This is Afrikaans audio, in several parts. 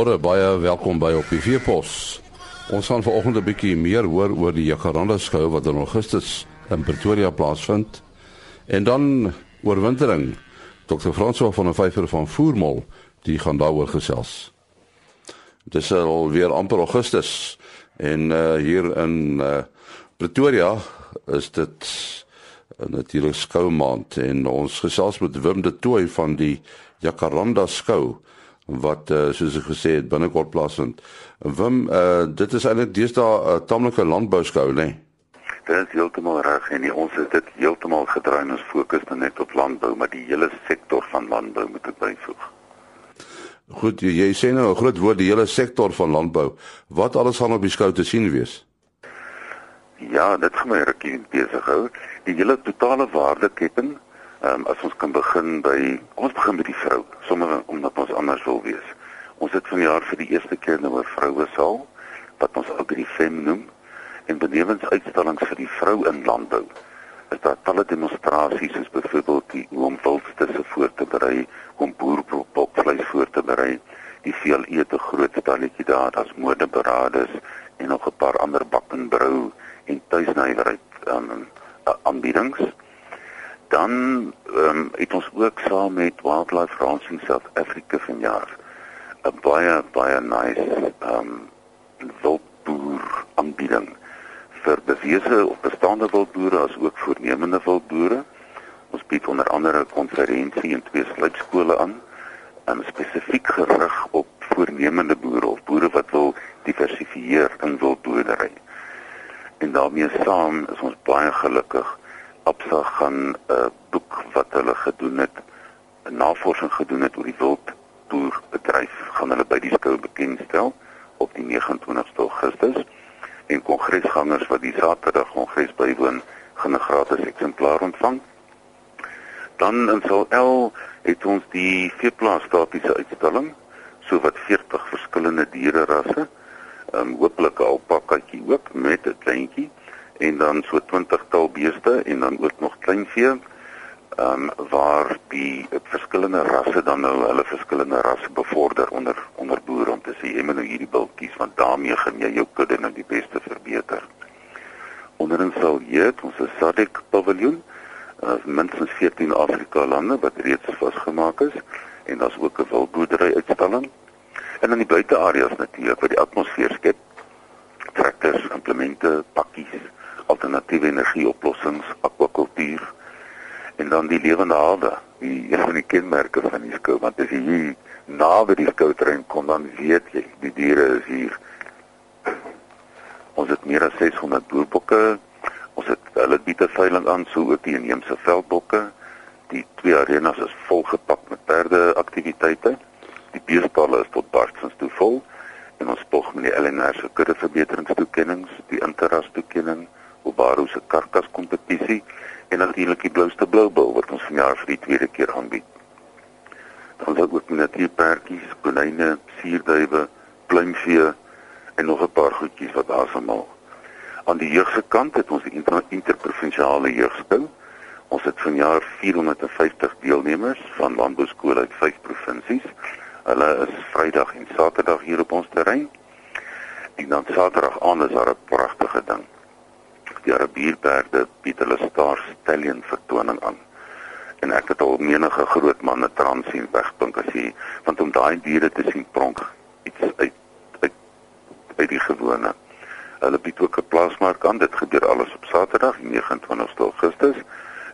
Môre baie welkom by op die Veepos. Ons gaan vanoggend 'n bietjie meer hoor oor die Jacaranda skou wat in Augustus in Pretoria plaasvind. En dan oorwintering. Dr. François van der Vyver van Voormol, die gaan daaroor gesels. Dit is al weer amper Augustus en uh, hier in uh, Pretoria is dit natuurlik skou maand en ons gesels met Wim de Tooi van die Jacaranda skou wat uh, soos ek gesê het binnekort plaasvind. Wim, uh, dit is eintlik deesdae 'n uh, tamelike landbouskou, né? Nee? Dit is heeltemal reg en die, ons het dit heeltemal gedraai en ons fokus net op landbou, maar die hele sektor van landbou moet ek byvoeg. Goed, jy, jy sê nou 'n groot woord, die hele sektor van landbou. Wat alles gaan op die skou te sien wees? Ja, dit gaan my rukkie besig hou. Die hele totale waardeketting Ehm um, as ons kan begin by ons begin met die vrou, sommer omdat ons anders wil wees. Ons het vanjaar vir die eerste keer nou 'n vroue saal wat ons ook die fem noem en benewens uitstallings vir die vrou in landbou. Is daar talle demonstrasies soos byvoorbeeld die hoe om wildstusse voor te berei, om boerpopvleis voor te berei, die veel ete groot stalletjie daar, daar's modeberades en nog 'n paar ander bak en brou en tuisnywerheid ehm um, aanbiedings dan ehm um, het ons ook saam met Wildlife Ranching South Africa vanjaar 'n baie baie nice ehm um, wildboer aanbieding vir bewese of bestaande wildboere as ook voornemende wildboere. Ons bied onder andere 'n konferensie en twee sluipskole aan, um, spesifiek gerig op voornemende boere of boere wat wil diversifieer in wildboerdery. En daarmee saam is ons baie gelukkig Absa gaan 'n uh, boek wat hulle gedoen het, 'n navorsing gedoen het oor die wildboerbedryf, gaan hulle by die skou bekendstel op die 29ste Augustus en kongresgangers wat die Saterdag kongres bywoon, gaan 'n gratis eksemplaar ontvang. Dan in Sal het ons die veeplaas statiese uitstalling, so wat 40 verskillende diere rasse, ehm um, hooplik 'n alpakatjie ook met 'n kleintjie en dan so 20 tal beeste en dan ook nog kleinvee. Ehm um, waar die verskillende rasse dan nou hulle verskillende rasse bevorder onder onder boere om te sê jy moet nou hierdie bil kies want daarmee gaan jy jou kudde nou die beste verbeter. Onderin sal jy ons SADC paviljoen uh, minstens 14 Afrika lande wat reeds vasgemaak is en daar's ook 'n wildboerdery uitstalling. En dan die buiteareas natuurlik wat die atmosfeer skep. Trekkers, implemente, pakkies alternatiewe energieoplossings, akwakultuur en dan die lewende hawe. Die een van die kenmerke van die skou, want as jy hier naby die skoutrein kom dan weet jy, die diere is hier. Ons het meer as 600 boerbokke. Ons het hulle bied 'n veiling aan so ook die inheemse veldbokke. Die twee arenas is volgepak met perde aktiwiteite. Die beestalle is tot barstens toe vol en ons spog met die LNR se kudde verbeteringstoekennings, die interras toekenning Obaro se karkas kompetisie en natuurlik die blouste bloubil wat ons vanjaar vir die tweede keer aanbied. Dan het ook natuurpertjies, konyne, suurduwe, pluimvee en nog 'n paar goedjies wat daar sal. Aan die jeugse kant het ons die inter interprovinsiale jeugskou. Ons het vanjaar 450 deelnemers van landbouskole uit 5 provinsies. Hulle is Vrydag en Saterdag hier op ons terrein. En dan Saterdag aand is daar 'n pragtige ding die Arabierperde bied hulle Star Stallion vertoning aan. En ek het al menige groot manne trans sien wegpink as jy want om daai diere te sien pronk iets uit uit uit die gewone. Hulle bied ook 'n plaasmark aan. Dit gebeur alles op Saterdag, 29 Augustus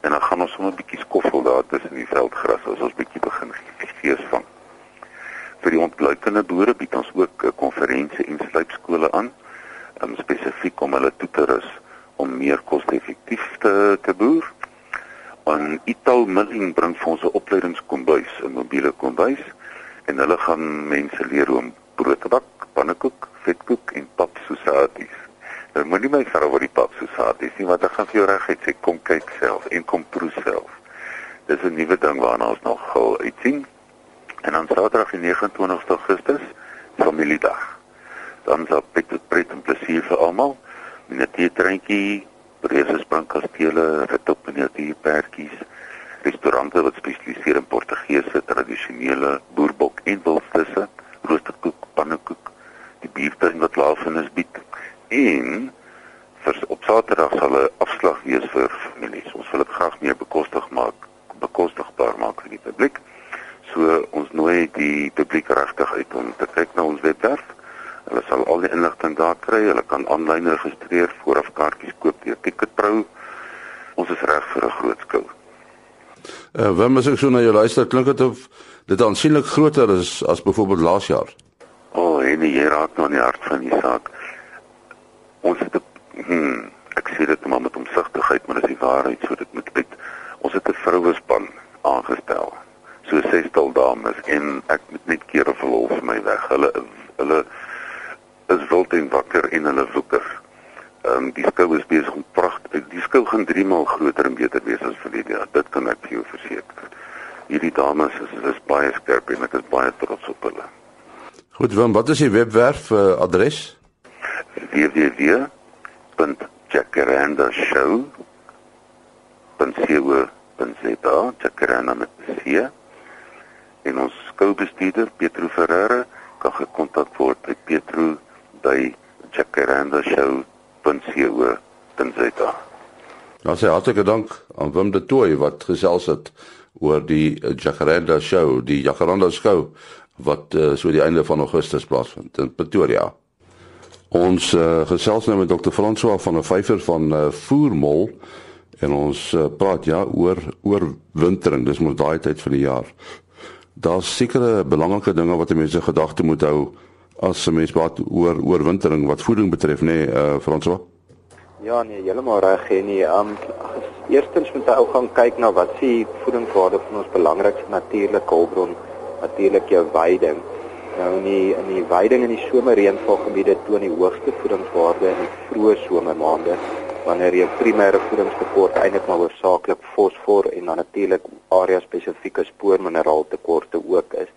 en dan gaan ons sommer 'n bietjie skoffel daar tussen die veldgras as ons bietjie begin fees van. Vir die ontluikende boere bied ons ook 'n konferensie en sluipskole aan, um, spesifiek om hulle toe te rus om meer koste-effektief te, te boer. En Ital Milling bring vir ons 'n opleidingskombuis, 'n mobiele kombuis en hulle gaan mense leer hoe om brood te bak, pannekoek, vetkoek en papsosaties. Nou moenie my vra oor die papsosaties nie, want ek gaan vir jou reguit sê kom kyk self en kom proe self. Dis 'n nuwe ding waarna ons nog gou uitsien. En dan Saterdag die 29ste Augustus, familiedag. Dan sal dit pret en plesier vir almal miniatuurtreintjie, reuse springkastele, rit op miniatuurpertjies, restaurante wat spesialiseer in Portugese tradisionele boerbok en wildvisse, roosterkoek, pannekoek, die biertuin wat laafenis bied en vir op Saterdag sal 'n afslag wees vir families. Ons wil dit graag meer bekostig maak, bekostigbaar maak vir die publiek. So ons nooi die publiek regtig uit om te kyk na ons webwerf. Hulle sal al die inligting daar kry. Hulle kan aanlyn registreer, vooraf kaartjies koop deur Ticketpro. Ons is reg vir 'n groot skou. Uh, eh, wanneer mens ek so na jou luister, klink dit of dit aansienlik groter is as byvoorbeeld laas jaar. O, oh, en jy raak nou in die hart van die saak. Ons het hmm, ek sê dit maar met omsigtigheid, maar dis die waarheid, so dit moet net ons het 'n vroue span aangestel. So sestal dames en ek moet net keer of hulle vir my weg. Hulle hulle is wild en wakker en hulle woeker. Ehm um, die skou is besig om pragtig. Die skou gaan 3 maal groter en beter wees as verlede jaar. Dit kan ek vir jou verseker. Hierdie dames is is baie skerp en ek is baie trots op hulle. Goed, Willem, wat is die webwerf uh, adres? www www.jacaranda.show.co.za Jacaranda met C en ons skoubestuurder Petro Ferreira kan gekontak word by petro@jacarandashow.co.za Nou sê hartlike dank aan Wim de Tooy wat gesels het oor die Jacaranda show, die Jacaranda skou wat uh, so die einde van Augustus plaasvind in Pretoria. Ons uh, gesels nou met Dr. François van der Vyver van uh, Voermol en ons uh, praat ja oor oor wintering, dis mos daai tyd van die jaar. Daar's sekere belangrike dinge wat mense gedagte moet hou as 'n mens praat oor oor wintering wat voeding betref, nê, nee, uh, François? Ja, nee, heeltemal reg, nee. Um eerstens moet jy ook gaan kyk na wat se voedingswaarde van ons belangrikste natuurlike hulpbron, natuurlik jou veiding. Nou in die in die weiding in die somerreënvalgebiede toon die hoogste voedingswaarde in die vroeë somermaande wanneer jou primêre voedingstekort eintlik maar hoofsaaklik fosfor en dan natuurlik area spesifieke spoormineraaltekorte ook is.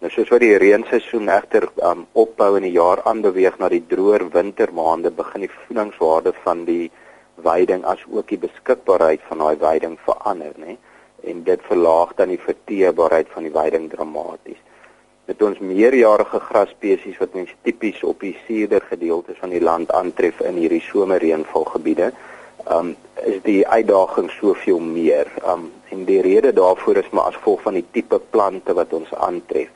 Nou soos wat die reenseisoen egter um, opbou in die jaar aanbeweeg na die droër wintermaande begin die voedingswaarde van die weiding as ook die beskikbaarheid van daai weiding verander, nê? En dit verlaag dan die verteerbaarheid van die weiding dramaties met ons meerjarige grasspesies wat mens tipies op die suider gedeeltes van die land aantref in hierdie somerreënvalgebiede, um is die uitdaging soveel meer. Um en die rede daarvoor is maar as gevolg van die tipe plante wat ons aantref.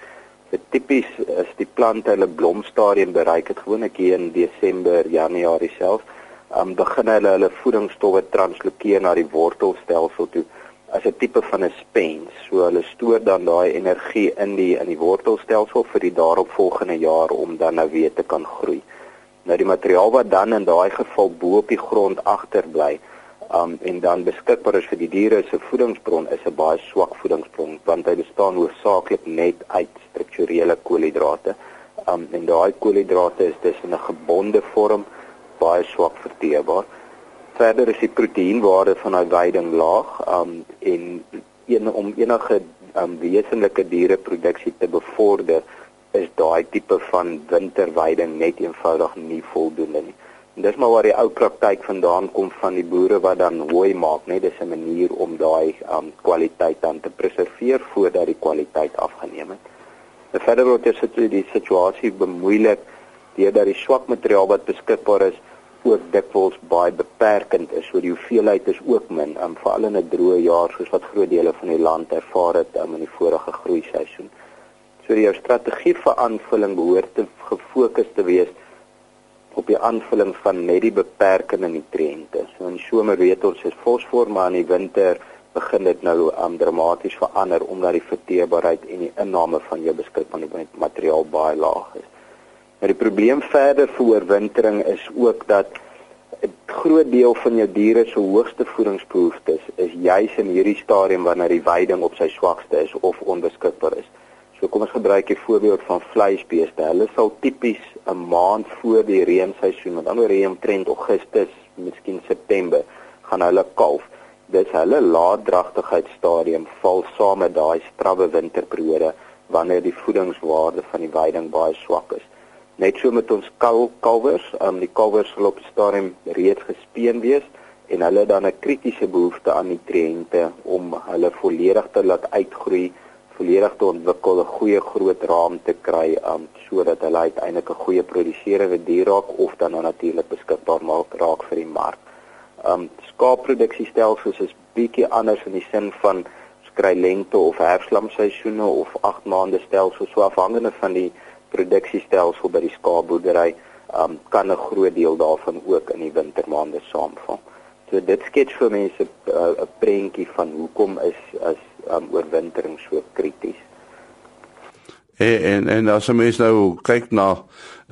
Vir tipies is die plante hulle blomstadium bereik het gewoonlik hier in Desember, Januarie self, um begin hulle hulle voedingsstowwe translokeer na die wortelstelsel toe as 'n tipe van 'n spens. So hulle stoor dan daai energie in die in die wortelstelsel vir die daaropvolgende jaar om dan nou weer te kan groei. Nou die materiaal wat dan in daai geval bo op die grond agterbly, um en dan beskikbaar is vir die diere se voedingsbron is 'n baie swak voedingsbron want hy bestaan hoofsaaklik net uit strukturele koolhidrate. Um en daai koolhidrate is dus in 'n gebonde vorm baie swak verteerbaar. Verder is die proteïenwaarde van daai veiding laag, um en een om enige um wesenlike diereproduksie te bevorder, is daai tipe van winterveiding net eenvoudig nie voldoende nie. Dis maar waar die ou praktyk vandaan kom van die boere wat dan hooi maak, net dis 'n manier om daai um kwaliteit dan te preserveer voordat die kwaliteit afgeneem het. En verder word die situasie bemoeilik deurdat die swak materiaal wat beskikbaar is ook dikwels baie beperkend is. So die hoeveelheid is ook min, um, veral in 'n droë jaar soos wat groot dele van die land ervaar het um, in die vorige groeiseisoen. So die strategie vir aanvulling behoort te gefokus te wees op die aanvulling van net die beperkende nutriënte. So in somer weet ons is fosfor, maar in die winter begin dit nou um, dramaties verander omdat die verteerbaarheid en die inname van jou beskikbare materiaal baie laag is. Maar die probleem verder vir oorwintering is ook dat 'n groot deel van jou diere se hoogste voedingsbehoeftes is juis in hierdie stadium wanneer die veiding op sy swakste is of onbeskikbaar is. So kom ons gebruik 'n voorbeeld van vleisbeeste. Hulle sal tipies 'n maand voor die reenseisoen, met ander woorde omtrent Augustus, miskien September, gaan hulle kalf. Dis hulle laatdragtigheidsstadium val saam met daai strawwe winterperiode wanneer die voedingswaarde van die veiding baie swak is. Net so met ons kal kalwers, um, die kalwers sal op stadium reeds gespeen wees en hulle dan 'n kritiese behoefte aan nutriënte om hulle volledig te laat uitgroei volledig te ontwikkel, 'n goeie groot raam te kry um sodat hulle uiteindelik 'n goeie produseerende dier raak of dan nou natuurlik beskikbaar maak raak vir die mark. Um skaapproduksiestelsels is bietjie anders in die sin van skry lente of herfslamseisoene of 8 maande stelsels so afhangende van die produksiestelsel by die skaapboerdery um kan 'n groot deel daarvan ook in die wintermaande saamval. So dit skets vir mense uh, 'n uh, prentjie van hoekom is as um, oorwintering so krities. En en, en as mens nou kyk na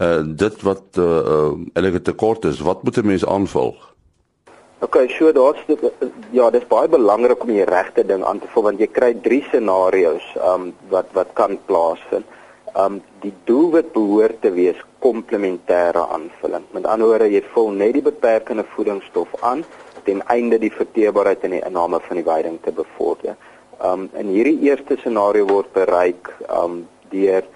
uh, dit wat uh, uh, enige tekort is, wat moet 'n mens aanvul? OK, so daar's ja, dis baie belangrik om die regte ding aan te vul want jy kry drie scenario's um wat wat kan plaasvind. Um die doelwit behoort te wees komplementêre aanvulling. Met ander woorde, jy vul net die beperkende voedingsstof aan ten einde die verteerbaarheid en die inname van die veiding te bevorder. Um in hierdie eerste scenario word bereik um deur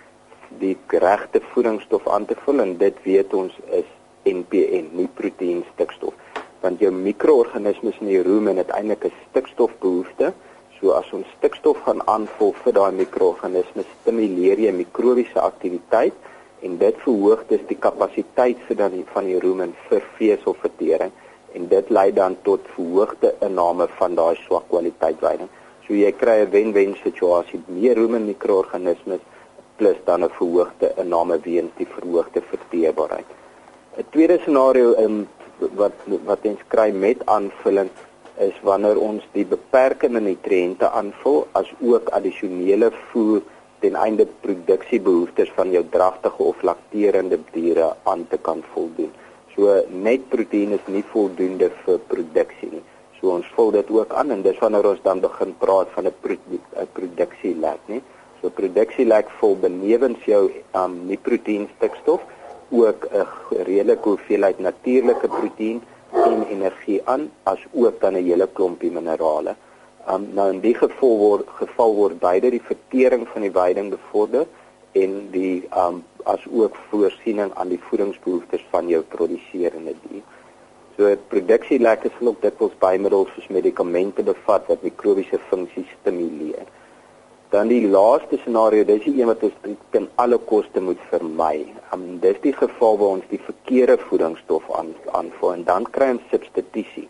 die regte voedingsstof aan te vul en dit weet ons is NPN, nie proteïen stikstof. Want jou mikroorganismes in die rumen het eintlik 'n stikstofbehoefte. So as ons stikstof gaan aanvul vir daai mikroorganismes, stimuleer jy mikrobiese aktiwiteit en dit verhoog dus die kapasiteit vir dan van die rumen vir veselvertering en dit lei dan tot verhoogde inname van daai swak kwaliteit veiding. So jy kry 'n wen-wen situasie, meer rumen mikroorganismes plus dan 'n verhoogde inname weens die verhoogde verteerbaarheid. 'n Tweede scenario in wat wat ons kry met aanvulling is wanneer ons die beperkende nutriënte aanvul as ook addisionele voer ten einde produksiebehoeftes van jou dragtige of lakterende diere aan te kan voldoen. So net proteïen is nie voldoende vir produksie nie. So ons vul dit ook aan en dis wanneer ons dan begin praat van 'n produksielek, nie? So produksielek vol benewens jou um nie proteïen stikstof ook 'n redelike hoeveelheid natuurlike proteïen en energie aan as ook dan 'n hele klompie minerale. Um nou in die geval word geval word beide die vertering van die veiding bevorder en die um as ook voorsiening aan die voedingsbehoeftes van jou produseerende dier. So produksielek is ook dikwels bymiddels soos medikamente bevat wat mikrobiese funksies stimuleer. Dan die laaste scenario, dis die een wat ons ten alle koste moet vermy. Um, dis die geval waar ons die verkeerde voedingsstof aan aanvoer en dan kry ons substitusie.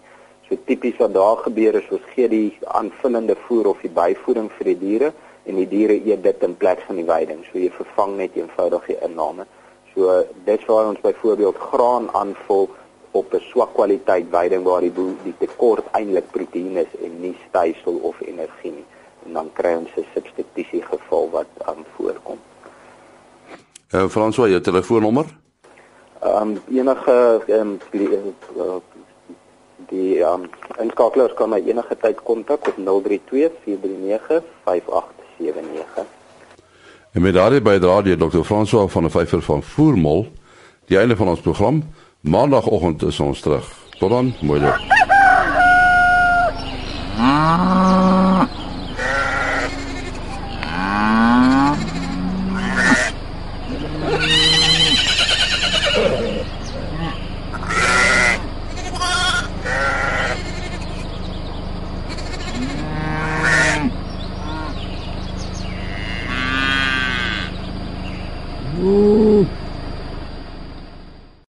So tipies wat daar gebeur is ons gee die aanvullende voer of die byvoeding vir die diere en die diere eet dit in plaas van die veiding. So jy vervang net eenvoudig die inname. So dis waar ons byvoorbeeld graan aanvul op 'n swak kwaliteit veiding waar die die tekort eintlik proteïen is en nie stysel of energie nie. En dan kry ons 'n substitusie geval wat aan um, voorkom. Eh uh, François, jou telefoonnommer? Ehm um, enige ehm um, die die ehm um, inskakelers kan my enige tyd kontak op 032 439 5879. En met daardie bydrae deur Dr. François van der Vyver van Voormol, die einde van ons program. Maandagoggend is ons terug. Tot dan, mooi dag.